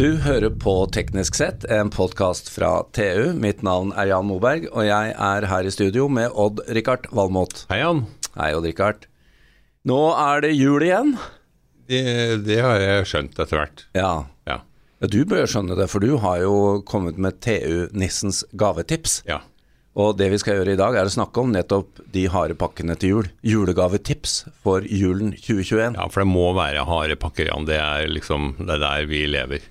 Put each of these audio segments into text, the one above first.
Du hører på Teknisk sett, en podkast fra TU. Mitt navn er Jan Moberg, og jeg er her i studio med Odd-Rikard Valmot. Hei, Jan. Hei, Odd-Rikard. Nå er det jul igjen. Det, det har jeg skjønt etter hvert. Ja. Ja. ja. Du bør skjønne det, for du har jo kommet med TU-nissens gavetips. ja. Og det vi skal gjøre i dag, er å snakke om nettopp de harde pakkene til jul. Julegavetips for julen 2021. Ja, for det må være harde pakker, Jan. Det er liksom det er der vi lever.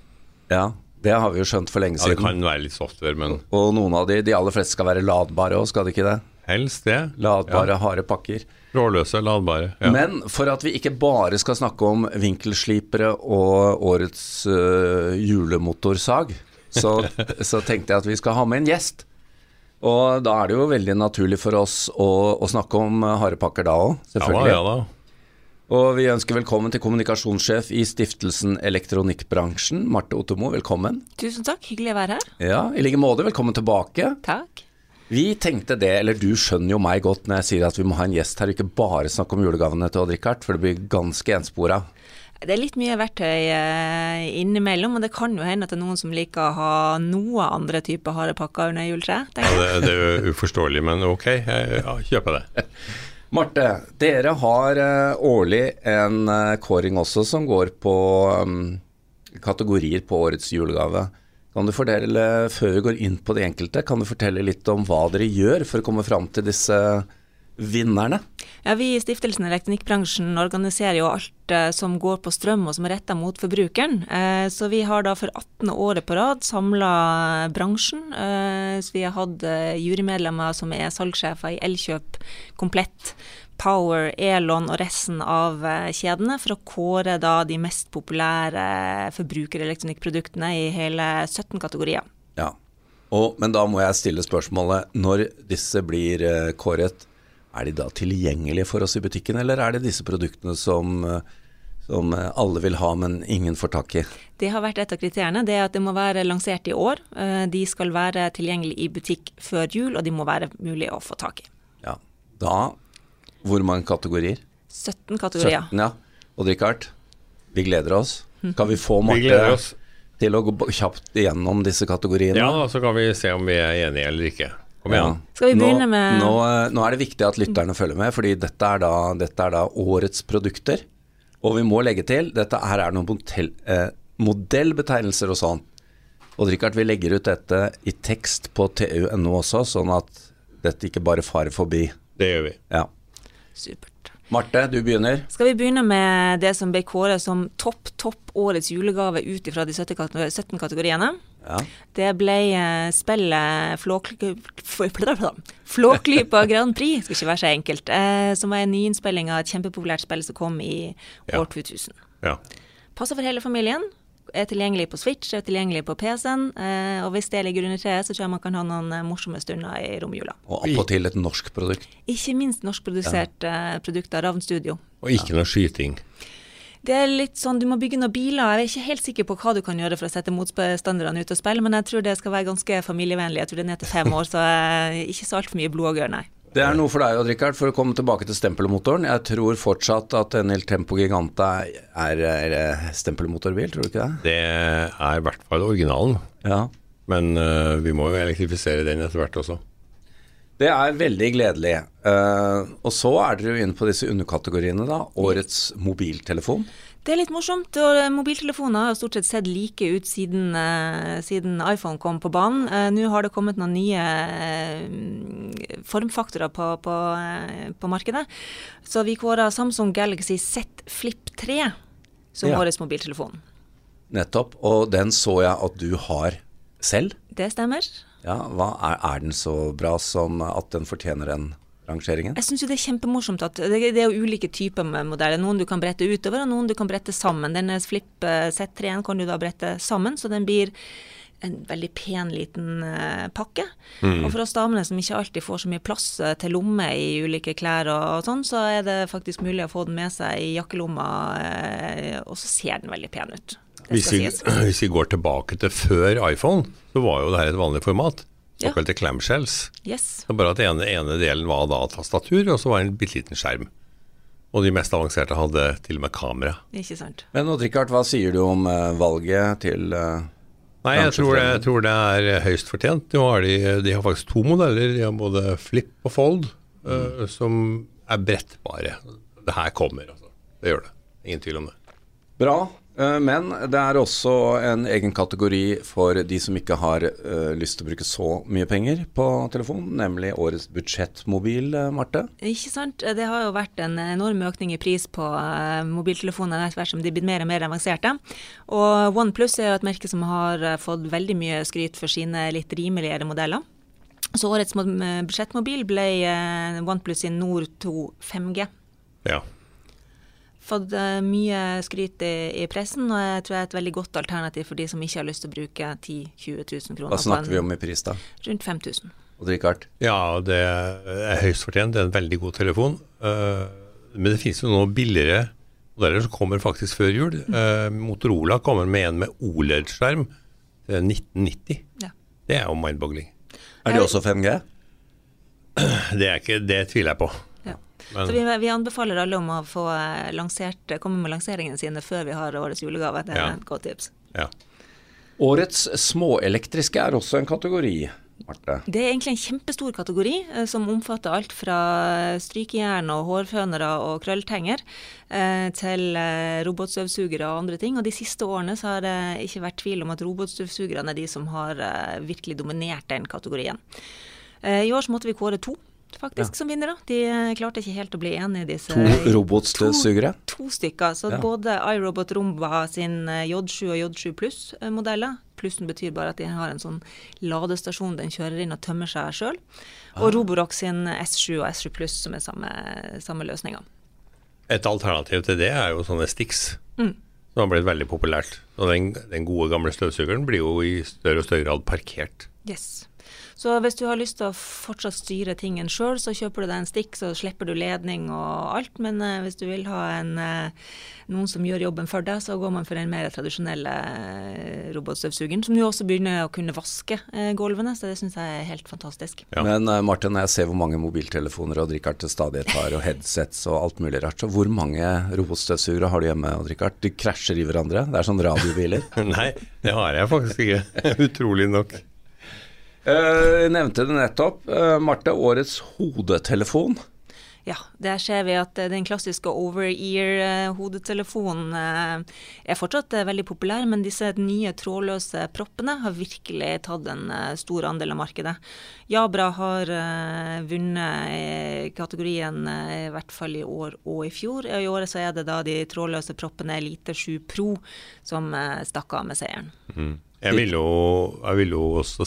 Ja, det har vi jo skjønt for lenge siden. Ja, det kan være litt software, men Og noen av de, de aller fleste skal være ladbare òg, skal de ikke det? helst det. Ladbare, harde pakker. Råløse, ladbare. Ja. Men for at vi ikke bare skal snakke om vinkelslipere og årets øh, julemotorsag, så, så tenkte jeg at vi skal ha med en gjest. Og da er det jo veldig naturlig for oss å, å snakke om harde pakker da òg, ja da, ja da. Og vi ønsker velkommen til kommunikasjonssjef i stiftelsen Elektronikkbransjen, Marte Ottomo. Velkommen. Tusen takk, hyggelig å være her. Ja, i like måte, velkommen tilbake. Takk. Vi tenkte det, eller du skjønner jo meg godt når jeg sier at vi må ha en gjest her, og ikke bare snakke om julegavene til Odd-Rikard, for det blir ganske enspora. Det er litt mye verktøy eh, innimellom, og det kan jo hende at det er noen som liker å ha noe andre typer harde pakker under juletreet. Ja, det, det er jo uforståelig, men ok, jeg ja, kjøper det. Marte, dere har eh, årlig en eh, kåring også som går på um, kategorier på årets julegave. Kan du fortelle, før vi går inn på de enkelte, kan du fortelle litt om hva dere gjør for å komme fram til disse vinnerne? Ja, vi i Stiftelsen Elektronikkbransjen organiserer jo alt eh, som går på strøm og som er retta mot forbrukeren. Eh, så vi har da for 18. året på rad samla bransjen. Eh, så vi har hatt jurymedlemmer som er salgssjefer i Elkjøp komplett. Power, Elon og resten av kjedene for å kåre da de mest populære forbrukerelektronikkproduktene i hele 17 kategorier. Ja. Og, men da må jeg stille spørsmålet, når disse blir kåret, er de da tilgjengelige for oss i butikken, eller er det disse produktene som, eh, som eh, alle vil ha, men ingen får tak i? Det har vært et av kriteriene. Det er at det må være lansert i år. Eh, De skal være tilgjengelig i butikk før jul, og de må være mulig å få tak i. Ja. Da, hvor mange kategorier? 17 kategorier. 17, ja. Og Richard, vi gleder oss. Kan vi få Vi Marte til å gå kjapt igjennom disse kategoriene? Ja, da, så kan vi se om vi er enige eller ikke. Kom Ja. Skal vi begynne nå, med- nå, eh, nå er det viktig at lytterne følger med, fordi dette er, da, dette er da årets produkter. Og vi må legge til, dette her er noen modell, eh, modellbetegnelser og sånn. Og Richard, vi legger ut dette i tekst på tu.no også, sånn at dette ikke bare farer forbi. Det gjør vi. Ja. Supert. Marte, du begynner. Skal vi begynne med det som ble kåret som topp, topp årets julegave ut ifra de 17 kategoriene? Ja. Det ble eh, spillet Flåklypa Grand Prix, skal ikke være så enkelt, eh, som var en nyinnspilling av et kjempepopulært spill som kom i Ja. år 2000. Ja. Passer for hele familien. Er tilgjengelig på Switch, er tilgjengelig på PC-en. Eh, og hvis det ligger under treet, så tror jeg man kan ha noen morsomme stunder i romjula. Og attpåtil et norsk produkt. Ikke minst norskprodusert eh, produkt av Ravn Studio. Og ikke noe skyting. Det er litt sånn, Du må bygge noen biler. Jeg er ikke helt sikker på hva du kan gjøre for å sette motstanderne ut og spille, men jeg tror det skal være ganske familievennlig. Jeg tror det er ned til fem år, så eh, ikke så altfor mye blod og gørr, nei. Det er noe for deg, Odd Rikard, for å komme tilbake til stempelmotoren. Jeg tror fortsatt at en El Tempo Giganta er, er stempelmotorbil, tror du ikke det? Det er i hvert fall originalen. Ja. Men uh, vi må jo elektrifisere den etter hvert også. Det er veldig gledelig. Uh, og så er dere jo inne på disse underkategoriene, da. Årets mobiltelefon. Det er litt morsomt. og eh, Mobiltelefoner har stort sett sett like ut siden, uh, siden iPhone kom på banen. Uh, Nå har det kommet noen nye formfaktorer på, på, på markedet. Så vi kåra Samsung Galaxy Z Flip 3 som Ja. årets mobiltelefon. Nettopp. Og den så jeg at du har selv. Det stemmer. Ja, hva er, er den så bra som at den fortjener den rangeringen? Jeg syns jo det er kjempemorsomt at det, det er jo ulike typer med modeller. Noen du kan brette utover, og noen du kan brette sammen. Denne Flip eh, Z3-en kan du da brette sammen, så den blir en veldig pen liten eh, pakke. Og for oss damene som ikke alltid får så mye plass eh, til lomme i ulike klær og, og sånn, så er det faktisk mulig å få den med seg i jakkelomma, og så ser den veldig pen ut. Hvis vi, sies. hvis vi går tilbake til før iPhone, så var jo det her et vanlig format. Ja. Såkalte clamshells. Yes. Så bare at den ene, ene delen var da tastatur, og så var det en bitte liten skjerm. Og de mest avanserte hadde til og med kamera. Ikke sant. Men Richard, hva sier du om uh, valget til uh, Nei, jeg tror, det, jeg tror det er høyst fortjent. Nå har de, de har faktisk to modeller. De har både Flip og Fold, eh, som er brettbare. Det her kommer, altså. Det gjør det. Ingen tvil om det. Bra, eh, men det er også en egen kategori for de som ikke har uh, lyst til å bruke så mye penger på telefon, nemlig årets budsjettmobil, eh, Marte. Ikke sant. Det har jo vært en enorm økning i pris på uh, mobiltelefoner etter hvert som de blir mer og mer avanserte. Og OnePlus er jo et merke som har eh, fått veldig mye skryt for sine litt rimeligere modeller. Så årets eh, budsjettmobil ble uh, OnePlus sin Nord 2 5G. Ja. Fått eh, mye skryt i, i pressen, og jeg tror det er et veldig godt alternativ for de som ikke har lyst til å bruke 10 000-20 000 kroner. Hva snakker vi om i pris, da? Rundt 5000. Og Rikard? ja, det er høyst fortjent. Det er en veldig god telefon. Eh, men det finnes jo noe billigere modeller som kommer faktisk før jul. Eh, Motorola kommer med en med OLED-skjerm er 1990. Ja. Det er jo mind-boggling. Er det også 5G? Det, er ikke, det tviler jeg på. Men- Så vi, vi anbefaler alle om å få eh, lansert, komme med lanseringene sine før vi har årets julegave. Det er Ja. et godt tips. Ja. Årets småelektriske er også en kategori, Marte. Det er egentlig en kjempestor kategori eh, som omfatter alt fra strykejern og hårfønere og krølltenger eh, til eh, robotstøvsugere og andre ting. Og de siste årene så har det ikke vært tvil om at robotstøvsugerne er de som har eh, virkelig dominert den kategorien. Eh, I år så måtte vi kåre to faktisk som vinnere. De eh, klarte ikke helt å bli enige, disse To robotstøvsugere. To stykker. Så Ja. både iRobot Rumba sin eh, J7 og J7 Pluss-modeller. Plussen betyr bare at de har en sånn ladestasjon den kjører inn og tømmer seg sjøl. Ah. Og Roborock sin S7 og S7 Pluss, som er samme, samme løsninga. Et alternativ til det er jo sånne Stix, som har blitt veldig populært. Og den, den gode gamle støvsugeren blir jo i større og større grad parkert. Yes. Så hvis du har lyst til å fortsatt styre tingen sjøl, så kjøper du deg en stikk, så slipper du ledning og alt. Men eh, hvis du vil ha en, eh, noen som gjør jobben for deg, så går man for den mer tradisjonelle eh, robotstøvsugeren, som jo også begynner å kunne vaske eh, gulvene, så det syns jeg er helt fantastisk. Ja. Men Martin, Marte, jeg ser hvor mange mobiltelefoner og Rikard til stadighet har, og headsets og alt mulig rart, så hvor mange robotstøvsugere har du hjemme, Richard? De krasjer i hverandre. Det er sånn radiobiler. Nei, det har jeg faktisk ikke. Utrolig nok. Uh, jeg nevnte det nettopp. Uh, Marte, årets hodetelefon. Ja, der ser vi at eh, den klassiske over-ear-hodetelefonen eh, er fortsatt eh, veldig populær, men disse nye trådløse proppene har virkelig tatt en eh, stor andel av markedet. Jabra har eh, vunnet kategorien eh, i hvert fall i år og i fjor. I året så er det da de trådløse proppene Elite 7 Pro som eh, stakk av med seieren. Jeg vil jo, jeg vil jo også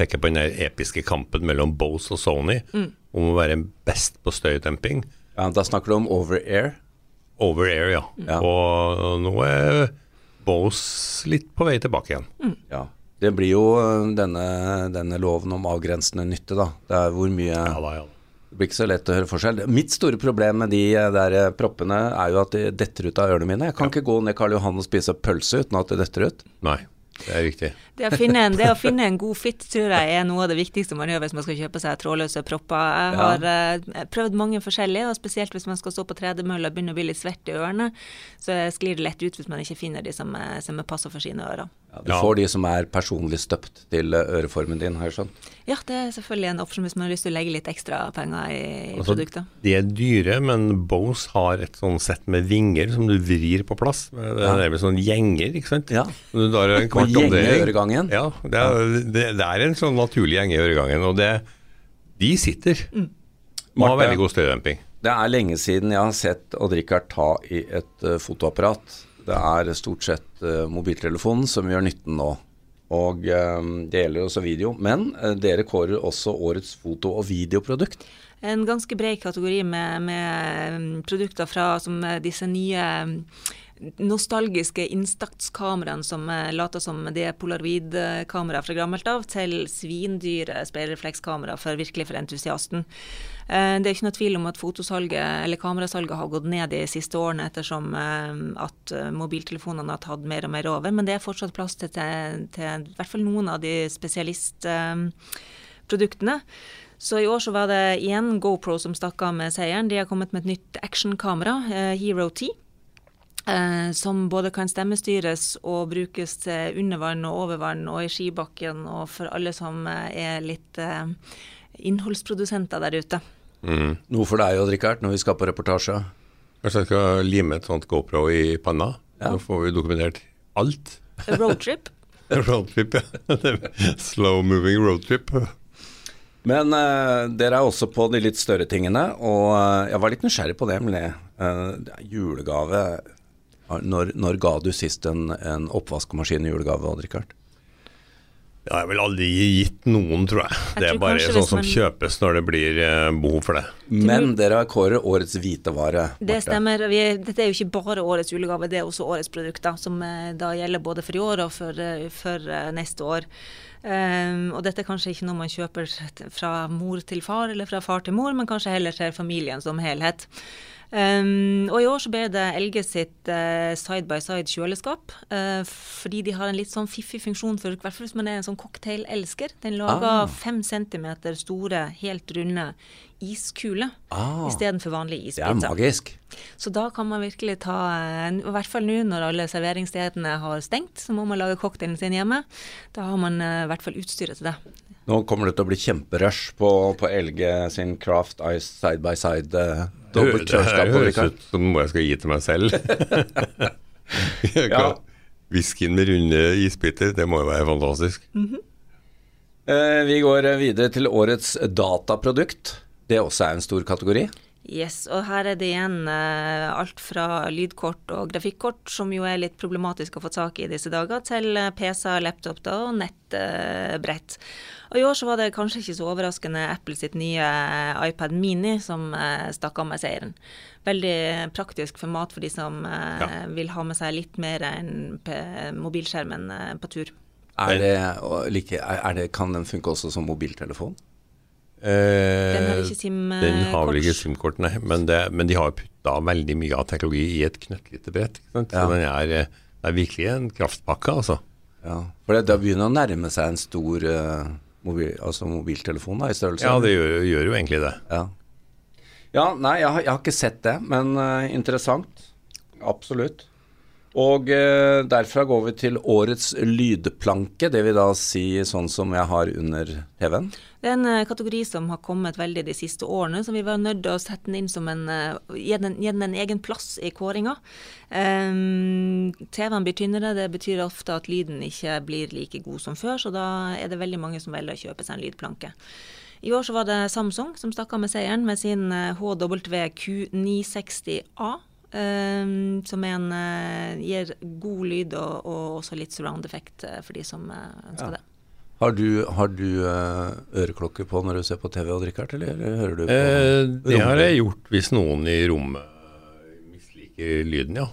s- peke på den der episke kampen mellom Bose og Sony om å være best på støydemping. Ja, da snakker du om over-air. Over air, ja. Mm. Og nå er Bose litt på vei tilbake igjen. Ja. Det blir jo uh, denne, denne loven om avgrensende nytte, da. Det er hvor mye Ja da, ja. Det blir ikke så lett å høre forskjell. Mitt store problem med de uh, der uh, proppene er jo at de detter ut av ørene mine. Jeg kan ikke gå ned Karl Johan og spise pølse uten at det detter ut. Nei, det er riktig. Det å, finne en, det å finne en god fit tror jeg er noe av det viktigste man gjør hvis man skal kjøpe seg trådløse propper. Jeg Ja. har eh, prøvd mange forskjellige, og spesielt hvis man skal stå på tredemølla og begynne å bli litt svett i ørene, så sklir det lett ut hvis man ikke finner de som, eh, som passer for sine ører. Ja, du får de som er personlig støpt til uh, øreformen din, har jeg skjønt. Ja, det er selvfølgelig en option hvis man har lyst til å legge litt ekstra penger i, i Altså, produktet. de er dyre, men Bose har et sånn sett med vinger som du vrir på plass. Det er vel sånn gjenger, ikke sant? Ja. Du tar en kvart om omdeling. Øregangen. Ja, det er, det, det er en sånn naturlig gjeng i øregangen, og det, de sitter. Mm. Må ha veldig god støydemping. Det er lenge siden jeg har sett Odd-Rikard ta i et uh, fotoapparat. Det er stort sett uh, mobiltelefonen som gjør nytten nå. Og uh, det gjelder også video. Men uh, dere kårer også årets foto- og videoprodukt. En ganske bred kategori med, med mm, produkter fra som disse nye mm, nostalgiske instaxkameraene som eh, later som det er polaroidkamera fra gammelt av, til svindyre speilreflekskamera for virkelig for entusiasten. Eh, Det er ikke noe tvil om at fotosalget, eller kamerasalget har gått ned de siste årene ettersom eh, at mobiltelefonene har tatt mer og mer over, men det er fortsatt plass til, til, til i hvert fall noen av de spesialistproduktene. Så i år så var det igjen GoPro som stakk av med seieren. De har kommet med et nytt actionkamera, Hero 10. Eh, som både kan stemmestyres og brukes til undervann og overvann og i skibakken, og for alle som eh, er litt eh, innholdsprodusenter der ute. Mm. Noe for deg òg, Richard, når vi skal på reportasje. Kanskje jeg skal lime et sånt GoPro i panna? Ja. Nå får vi dokumentert alt. Roadtrip. Roadtrip, ja. Slow moving roadtrip. Men uh, dere er også på de litt større tingene, og uh, jeg var litt nysgjerrig på det med uh, julegave. Når, når ga du sist en, en oppvaskmaskin i julegave, Odd Rikard? Ja, har jeg vel aldri gitt noen, tror jeg. Jeg Det er bare sånn som man- kjøpes når det blir eh, behov for det. Men dere har kåret årets hvitevare. Det stemmer. Vi, dette er jo ikke bare årets julegave, det er også årets produkter, som eh, da gjelder både for i år og for, eh, for neste år. Um, og dette er kanskje ikke noe man kjøper fra mor til far, eller fra far til mor, men kanskje heller til familien som helhet. Um, og i år så ble det LG sitt uh, side by side kjøleskap, Uh, fordi de har en litt sånn fiffig funksjon for hvert fall hvis man er en sånn cocktailelsker. Den lager Ah. fem centimeter store, helt runde iskuler Ah, istedenfor vanlig det er magisk. Så da kan man virkelig ta eh, I hvert fall nå når alle serveringsstedene har stengt, så må man lage cocktailen sin hjemme. Da har man i hvert fall utstyret til det. Nå kommer det til å bli kjemperush på, på LG sin Craft Ice side by side dobbelt kjøleskap. Det høres ut som noe jeg skal gi til meg selv. Ja. Whiskyen med runde isbiter, det må jo være fantastisk. Eh, vi går videre til årets dataprodukt. Det også er en stor kategori. Yes, og her er det igjen eh, alt fra lydkort og grafikkort, som jo er litt problematisk å få tak i i disse dager, til eh, PC, laptop da, og nettbrett. og i år så var det kanskje ikke så overraskende Apple sitt nye eh, iPad Mini som eh, stakk av med seieren. Veldig praktisk format for de som eh, Ja. vil ha med seg litt mer enn p- mobilskjermen eh, på tur. Er det, like, er det, kan den funke også som mobiltelefon? Eh, Den har ikke SIM-kort. Den har vel ikke SIM-kort, nei. Men, det, men de har putta veldig mye av teknologi i et knøttlite brett. Ikke sant? Ja. Så den er, eh, det er virkelig en kraftpakke, altså. Ja, for det, det begynner å nærme seg en stor uh, mobil, altså mobiltelefon da, i størrelse. Ja, det gjør, gjør jo egentlig det. Ja, ja nei, jeg har, jeg har ikke sett det, men uh, interessant. Absolutt. Og uh, derfra går vi til årets lydplanke, det vil da si sånn som jeg har under TV-en. Det er en eh, kategori som har kommet veldig de siste årene, så vi var nødt til å sette den inn som en eh, Gi den, en egen plass i kåringa. Um, TV-en blir tynnere, det betyr ofte at lyden ikke blir like god som før, så da er det veldig mange som velger å kjøpe seg en lydplanke. I år så var det Samsung som stakk av med seieren med sin eh, HWQ960A. Um, som er en, uh, gir god lyd og, og også litt surround effekt eh, for de som eh, ønsker Ja. det. Har du, har du eh, øreklokke på når du ser på TV, og drikker, eller hører du på Eh, det har jeg gjort hvis noen i rommet misliker lyden, ja.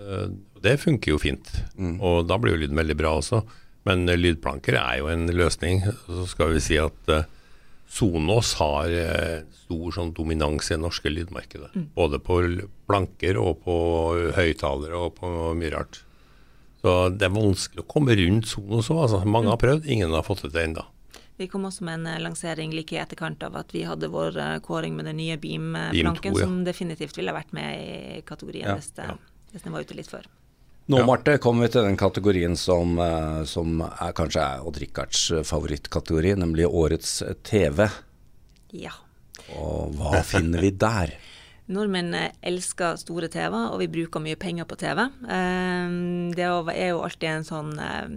Eh, det funker jo fint. Mm. Og da blir jo lyden veldig bra også. Men lydplanker er jo en løsning. Så skal vi si at eh, Sonos har stor sånn dominans i det norske lydmarkedet. Både på planker og på høyttalere og på mye rart. Så det er vanskelig å komme rundt Sonos òg. Altså. Mange har prøvd, ingen har fått det til ennå. Vi kom også med en eh, lansering like i etterkant av at vi hadde vår eh, kåring med den nye Beam Beam-planken, Beam ja. som definitivt ville vært med i kategorien Ja, hvis, det, ja. hvis den var ute litt før. Nå, Ja. Marte, kommer vi til den kategorien som, eh, som er, kanskje er Odd Rikards favorittkategori, nemlig årets TV. Ja. Og hva finner vi der? Nordmenn eh, elsker store TV, og vi bruker mye penger på TV. Eh, Det er jo- alltid en sånn eh,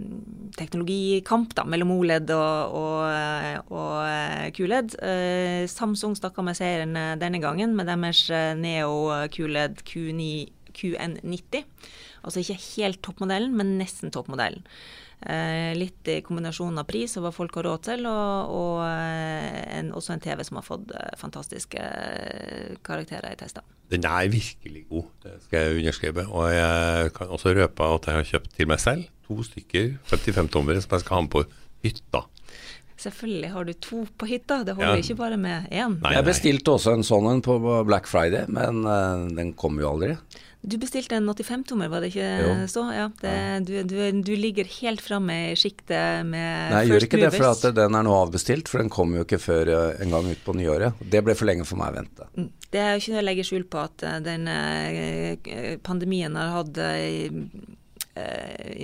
teknologikamp da, mellom OLED og, og, eh, og eh, QLED. Samsung stakk av med seieren denne gangen med deres Neo QLED Q9, QN90. Altså ikke helt toppmodellen, men nesten toppmodellen. Eh, litt i kombinasjon av pris og hva folk har råd til, og, og eh, en, også en TV som har fått eh, fantastiske karakterer i tester. Den er virkelig god, det skal jeg underskrive. Og jeg kan også røpe at jeg har kjøpt til meg selv to stykker 55-tommere som jeg skal ha med på hytta. Selvfølgelig har du to på hytta, det holder Ja. ikke bare med én. Nei, Jeg nei. bestilte også en sånn en på Black Friday, men uh, den kom jo aldri. Du bestilte en 85-tommer, var det ikke Jo. så? Ja, det, du, du, du ligger helt framme i sjiktet med Nei, jeg gjør ikke ikke det, for at den er nå avbestilt, for den kommer jo ikke før eh, en gang ut på nyåret. Det ble for lenge for meg å vente. Mm. Det er jo ikke noe å legge skjul på at eh, den eh, pandemien har hatt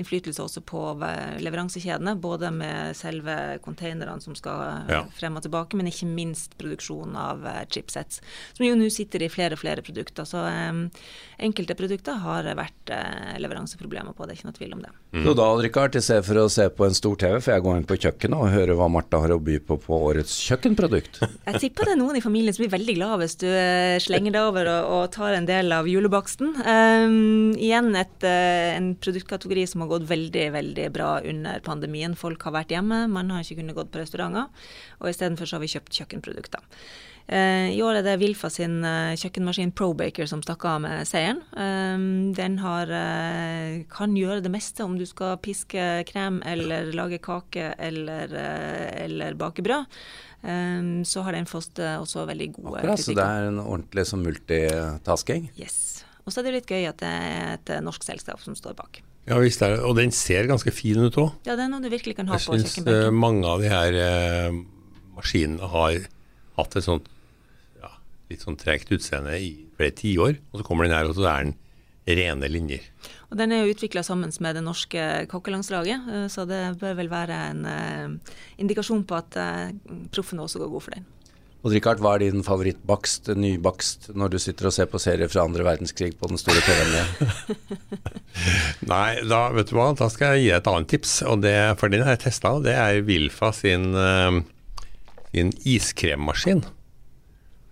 innflytelse også på eh, leveransekjedene, både med selve containerne som skal eh, Ja. frem og tilbake, men ikke minst produksjon av eh, chipsets, som jo nå sitter i flere og flere produkter. Så eh, enkelte produkter har vært eh, leveranseproblemer på, det er ikke noe tvil om det. Så da, Richard, i stedet for å se på en stor TV, får jeg gå inn på kjøkkenet og høre hva Martha har å by på på årets kjøkkenprodukt. Jeg tipper det er noen i familien som blir veldig glad hvis du eh, slenger deg over og, og tar en del av julebaksten. Um, igjen et, uh, en produktkategori som har gått veldig veldig bra under pandemien. Folk har vært hjemme, man har ikke kunnet gått på restauranter, og istedenfor så har vi kjøpt kjøkkenprodukter. Eh, I år er det Wilfa sin eh, kjøkkenmaskin ProBaker som stakk av med seieren. Um, den har, eh, kan gjøre det meste om du skal piske krem eller lage kake eller, eh, eller bake brød. Så har den fått eh, også veldig gode Akkurat, så det er en ordentlig som multitasking. Yes. Og så er det litt gøy at det er et eh, norsk selskap som står bak. Ja visst er det, og den ser ganske fin ut òg. Ja, det er noe du virkelig kan ha Jeg på syns kjøkkenbenken. mange av de her eh, maskinene har hatt et sånt ja, litt sånn tregt utseende i flere tiår, og så kommer den her, og så er den rene linjer. Og den er jo utvikla sammen med det norske kokkelandslaget, eh, så det bør vel være en eh, indikasjon på at eh, proffene også går god for den. Og Rikard, hva er din favorittbakst, nybakst, når du sitter og ser på serier fra andre verdenskrig på den store TV-en? Nei, da vet du hva, da skal jeg gi deg et annet tips, og det, for den har jeg testa, det er Wilfa sin, eh, sin iskremmaskin.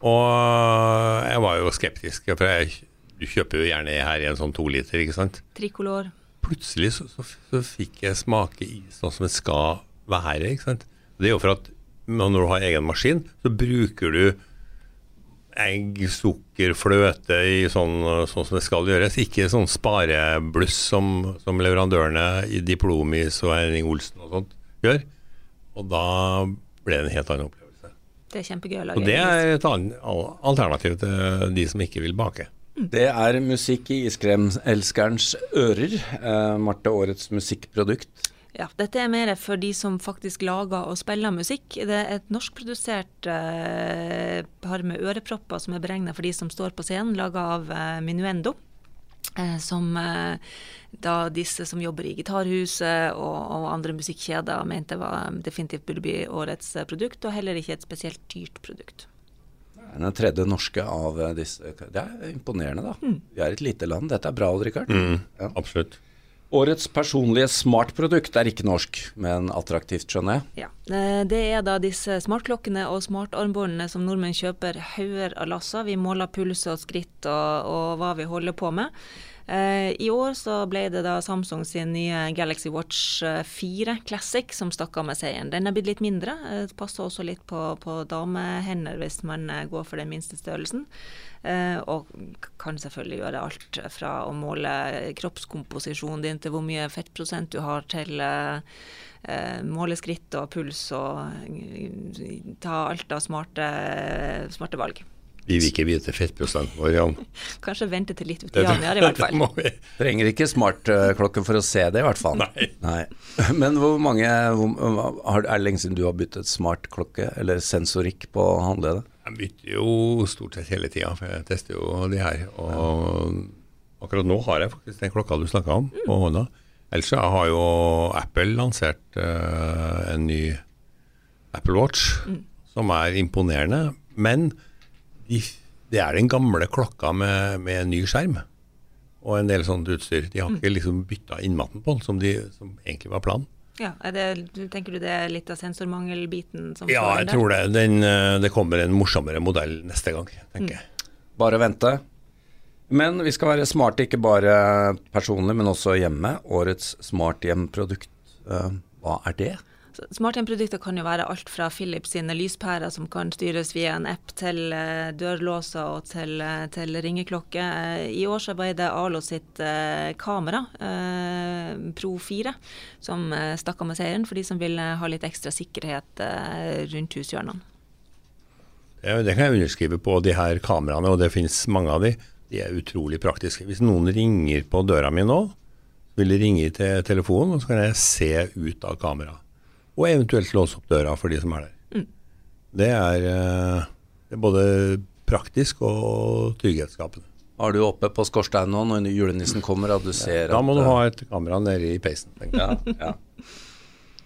Og jeg var jo skeptisk, for jeg, du kjøper jo gjerne her i en sånn to liter, ikke sant? Trikolor. plutselig så, så, så fikk jeg smake is sånn som det skal være. ikke sant? Det er jo for at når du har egen maskin, så bruker du egg, sukker, fløte i sånn, sånn som det skal gjøres. Ikke sånn sparebluss som, som leverandørene i Diplomis og Henning Olsen og sånt gjør. Og da ble det en helt annen opplevelse. Det er kjempegøy å lage. Og det er et alternativ til de som ikke vil bake. Det er musikk i iskremelskerens ører. Eh, Marte, årets musikkprodukt. Ja, dette er mer for de som faktisk lager og spiller musikk. Det er et norskprodusert eh, par med ørepropper som er beregna for de som står på scenen, laga av eh, Minuendo. Eh, som eh, da disse som jobber i Gitarhuset og, og andre musikkjeder mente var definitivt burde bli årets eh, produkt, og heller ikke et spesielt dyrt produkt. Er Den tredje norske av disse Det er imponerende, da. Vi er et lite land. Dette er bra, Richard. Ja. Absolutt. Årets personlige smartprodukt er ikke norsk, men attraktivt, skjønner jeg. Ja, eh, Det er da disse smartklokkene og smartarmbåndene som nordmenn kjøper hauger av lasser. Vi måler puls og skritt og, og hva vi holder på med. Eh, I år så ble det da Samsung sin nye Galaxy Watch eh, 4 Classic som stakk av med seieren. Den er blitt litt mindre. Det passer også litt på, på damehender hvis man eh, går for den minste størrelsen. Eh, og kan selvfølgelig gjøre alt fra å måle kroppskomposisjonen din til hvor mye fettprosent du har, til eh, eh, måle skritt og puls og eh, ta alt av smarte, smarte valg. Vi vil ikke vite fettprosenten vår, Jan. Kanskje vente til litt uti januar i hvert fall. Det må vi. Trenger ikke smartklokke for å se det, i hvert fall. Nei. Men hvor mange Er det lenge siden du har byttet smartklokke eller sensorikk på håndleddet? Jeg bytter jo stort sett hele tida, for jeg tester jo de her. Og akkurat nå har jeg faktisk den klokka du snakka om, på hånda. Ellers så har jo Apple lansert eh, en ny Apple Watch, som er imponerende. Men de, det er den gamle klokka med, med en ny skjerm og en del sånt utstyr. De har ikke liksom bytta innmaten på den, som, de, som egentlig var planen. Ja, er det, tenker du det er litt av sensormangelbiten som Ja, jeg der? tror det. Den, eh, det kommer en morsommere modell neste gang, tenker jeg. Bare vente. Men vi skal være smarte ikke bare personlig, men også hjemme. Årets smarthjemprodukt, uh, hva er det? Så Smarthjemprodukter kan jo være alt fra Philips sine lyspærer som kan styres via en app, til eh, dørlåser og til, eh, til ringeklokke. Eh, I år så var det Arlo sitt kamera, Pro 4, som stakk av med seieren for de som vil ha litt ekstra sikkerhet rundt hushjørnene. Ja, det kan jeg underskrive på de her kameraene, og det finnes mange av de. de er utrolig praktiske. Hvis noen ringer på døra mi nå, vil de ringe til telefonen, og så kan jeg se ut av kameraet. Og eventuelt låse opp døra for de som er der. Mm. Det, er, eh, det er både praktisk og trygghetsskapende. Har du oppe på skorsteinen nå når julenissen kommer at du ser Da må at du eh, ha et kamera nede i peisen. ja, ja.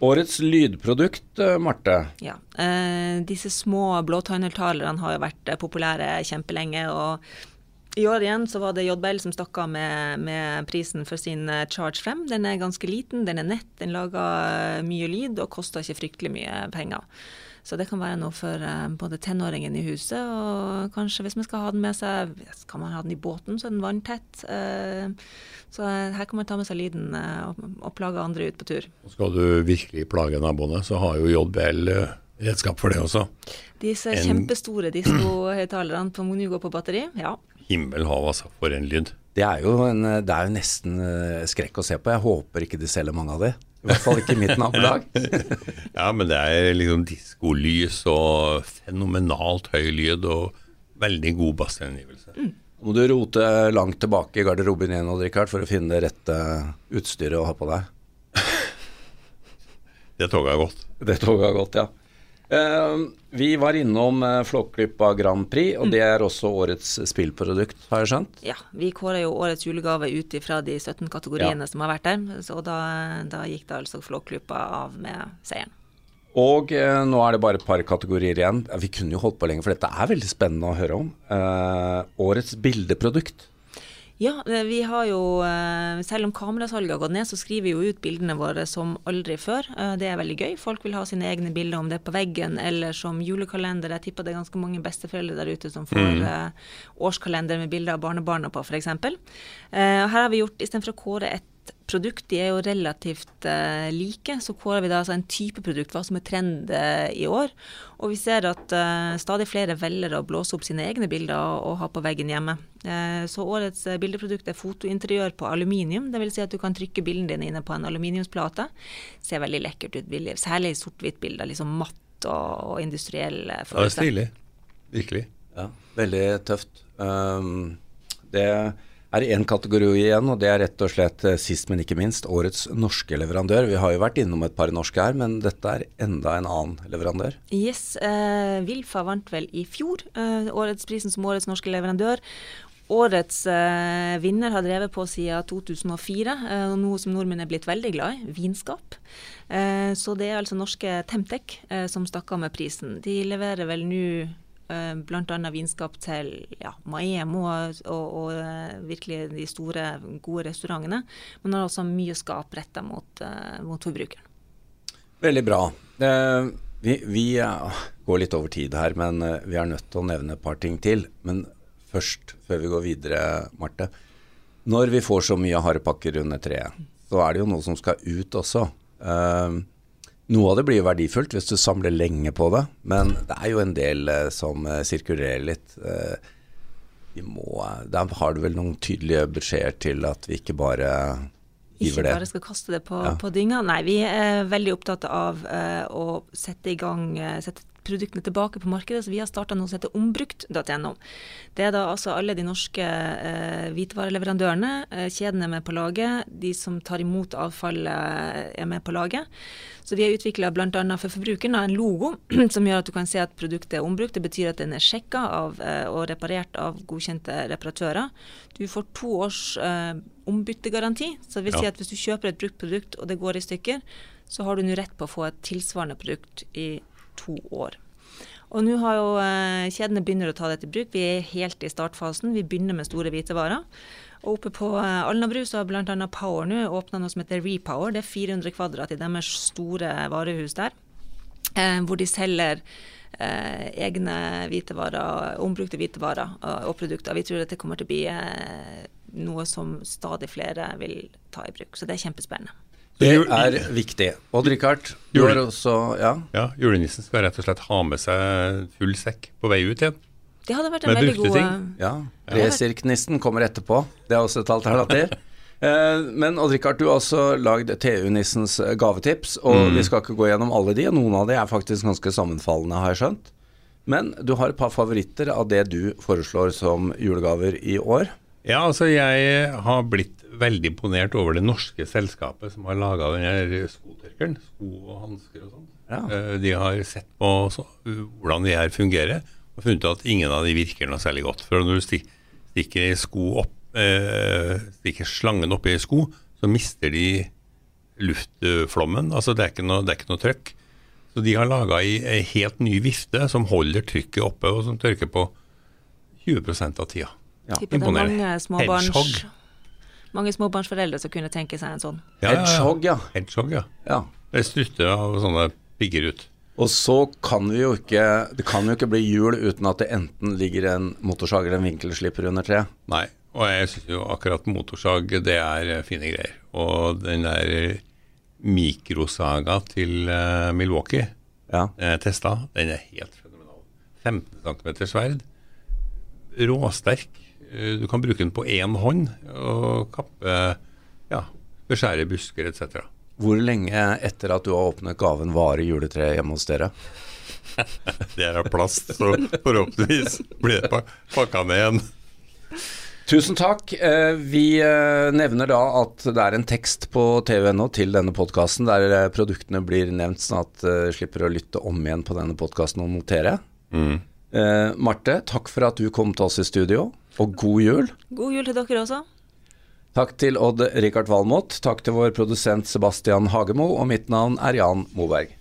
Årets lydprodukt, eh, Marte. Ja. Eh, disse små blåtøynertalerne har jo vært populære kjempelenge. og i år igjen så var det JBL som stakk av med, med prisen for sin eh, Charge 5. Den er ganske liten, den er nett, den lager eh, mye lyd og koster ikke fryktelig mye penger. Så det kan være noe for eh, både tenåringen i huset, og kanskje hvis man skal ha den med seg Kan man ha den i båten, så er den vanntett. Så her kan man ta med seg lyden og, plage andre ut på tur. Skal du virkelig plage naboene, så har jo JBL redskap for det også. Disse En- kjempestore diskohøyttalerne på Monue går på batteri, ja. Himmel hav, altså. For en lyd. Det er jo, en, det er jo nesten eh, skrekk å se på. Jeg håper ikke de selger mange av de. I hvert fall ikke i mitt nabolag. Ja, men det er liksom diskolys og fenomenalt høy lyd og veldig god bassgjengivelse. Må du rote langt tilbake i garderoben igjen Richard, for å finne det rette utstyret å ha på deg. Det toget er godt. Det toget har gått, ja. Eh, vi var innom uh, Flåklypa Grand Prix, og det er også årets spillprodukt, har jeg skjønt? Ja, vi kårer jo årets julegave ut ifra de 17 kategoriene som har vært der, så da, da gikk det altså Flåklypa av med seieren. Og eh, nå er det bare et par kategorier igjen. Vi kunne jo holdt på lenge, for dette er veldig spennende å høre om. Eh, årets bildeprodukt. Ja, eh, vi har jo, eh, selv om kamerasalget har gått ned, så skriver vi jo ut bildene våre som aldri før. Eh, Det er veldig gøy. Folk vil ha sine egne bilder, om det er på veggen eller som julekalender. Jeg tipper det er ganske mange besteforeldre der ute som får mm. årskalender med bilder av barnebarna på, f.eks. Her har vi gjort, istedenfor å kåre et produkt, de er jo relativt uh, like, så kårer vi da altså en type produkt, hva som er trend uh, i år. Og vi ser at uh, stadig flere velger å blåse opp sine egne bilder og, og ha på veggen hjemme. Eh, så årets bildeprodukt er fotointeriør på aluminium. Dvs. Si at du kan trykke bildene dine inne på en aluminiumsplate. Ser veldig lekkert ut, billig. særlig sort-hvitt-bilder. Liksom matt og, og industriell Ja, det er stilig. Virkelig. Ja, veldig tøft. Um, det er det én kategori igjen, og det er rett og slett eh, sist, men ikke minst, årets norske leverandør. Vi har jo vært innom et par norske her, men dette er enda en annen leverandør. Yes, eh, Wilfa vant vel i fjor eh, årets prisen som årets norske leverandør. Årets eh, vinner har drevet på siden 2004, eh, noe som nordmenn er blitt veldig glad i, vinskap. Eh, så det er altså norske Temtec eh, som stakk av med prisen. De leverer vel nå bl.a. vinskap til ja, Maemo og, og, og eh, virkelig de store, gode restaurantene, men har også mye skap retta mot, eh, mot forbrukeren. Veldig bra. Eh, vi vi eh, går litt over tid her, men eh, vi er nødt til å nevne et par ting til. Men først, før vi går videre, Marte. Når vi får så mye harepakker under treet, så er det jo noe som skal ut også. Eh, noe av det blir jo verdifullt hvis du samler lenge på det, men det er jo en del eh, som eh, sirkulerer litt. Eh, vi må, der har du vel noen tydelige beskjeder til at vi ikke bare Ikke det. Ikke bare skal kaste det på, Ja. på dynga. Nei, vi er veldig opptatt av eh, å sette i gang eh, sette produktene tilbake på markedet, så vi har starta noe som heter ombrukt.no. Det er da altså alle de norske eh, hvitevareleverandørene, eh, kjedene er med på laget, de som tar imot avfallet eh, er med på laget. Så vi har utvikla bl.a. for forbrukeren en logo som gjør at du kan se at produktet er ombrukt. Det betyr at den er sjekka av, eh, og reparert av godkjente reparatører. Du får to års eh, ombyttegaranti. Så det vil si at hvis du kjøper et brukt produkt og det går i stykker, så har du nå rett på å få et tilsvarende produkt i to år. Og nå har jo eh, kjedene begynner å ta dette i bruk. Vi er helt i startfasen. Vi begynner med store hvitevarer. Og oppe på eh, Alnabru så har bl.a. Power nå åpna noe som heter Repower. Det er 400 kvadrat i deres store varehus der. Eh, hvor de selger eh, egne hvitevarer, ombrukte hvitevarer og, og produkter. Vi tror dette kommer til å bli eh, noe som stadig flere vil ta i bruk. Så det er kjempespennende. Det er viktig. Odd-Rikard, du har også Ja. Ja, julenissen skal rett og slett ha med seg full sekk på vei ut igjen. Det hadde vært en Med veldig god ting. Ja, Resirknissen kommer etterpå. Det er også et alternativ. Eh, Men Odd-Rikard, du har også lagd TU-nissens eh, gavetips, og vi skal ikke gå gjennom alle de. Noen av de er faktisk ganske sammenfallende, har jeg skjønt. Men du har et par favoritter av det du foreslår som julegaver i år. Ja, altså jeg har blitt veldig imponert over det norske selskapet som har laga denne skotørkeren. Sko og hansker og sånn. Ja. Eh, De har sett på så, hvordan de her fungerer, og funnet at ingen av de virker noe særlig godt. For når du stikker, sko opp, eh, stikker slangen oppi sko, så mister de luftflommen. Altså det er ikke noe, det er ikke noe trøkk. Så de har laga ei helt ny vifte som holder trykket oppe, og som tørker på 20 av tida. Ja, er imponerende. Hedgehog. Mange småbarnsforeldre som kunne tenke seg en sånn. Hedgehog, ja. Hedgehog, ja. ja. Det strutter av sånne pigger ut. Og så kan vi jo ikke Det kan jo ikke bli jul uten at det enten ligger en motorsag eller en vinkelslipper under treet. Nei, og jeg syns jo akkurat motorsag, det er eh, fine greier. Og den der mikrosaga til eh, Milwaukee, Ja. den testa, den er helt fenomenal. 15 cm sverd. Råsterk. Eh, Du kan bruke den på én hånd og kappe Ja, beskjære busker etc. Hvor lenge etter at du har åpnet gaven varer juletreet hjemme hos dere? Det er av plast, så forhåpentligvis blir det pa- pakka ned igjen. Tusen takk. Eh, Vi eh, nevner da at det er en tekst på tv.no til denne podkasten der produktene blir nevnt, sånn at du slipper å lytte om igjen på denne podkasten og notere. Mm. Marte, takk for at du kom til oss i studio, og god jul. God jul til dere også. Takk til Odd Rikard Valmot, takk til vår produsent Sebastian Hagemo, og mitt navn er Jan Moberg.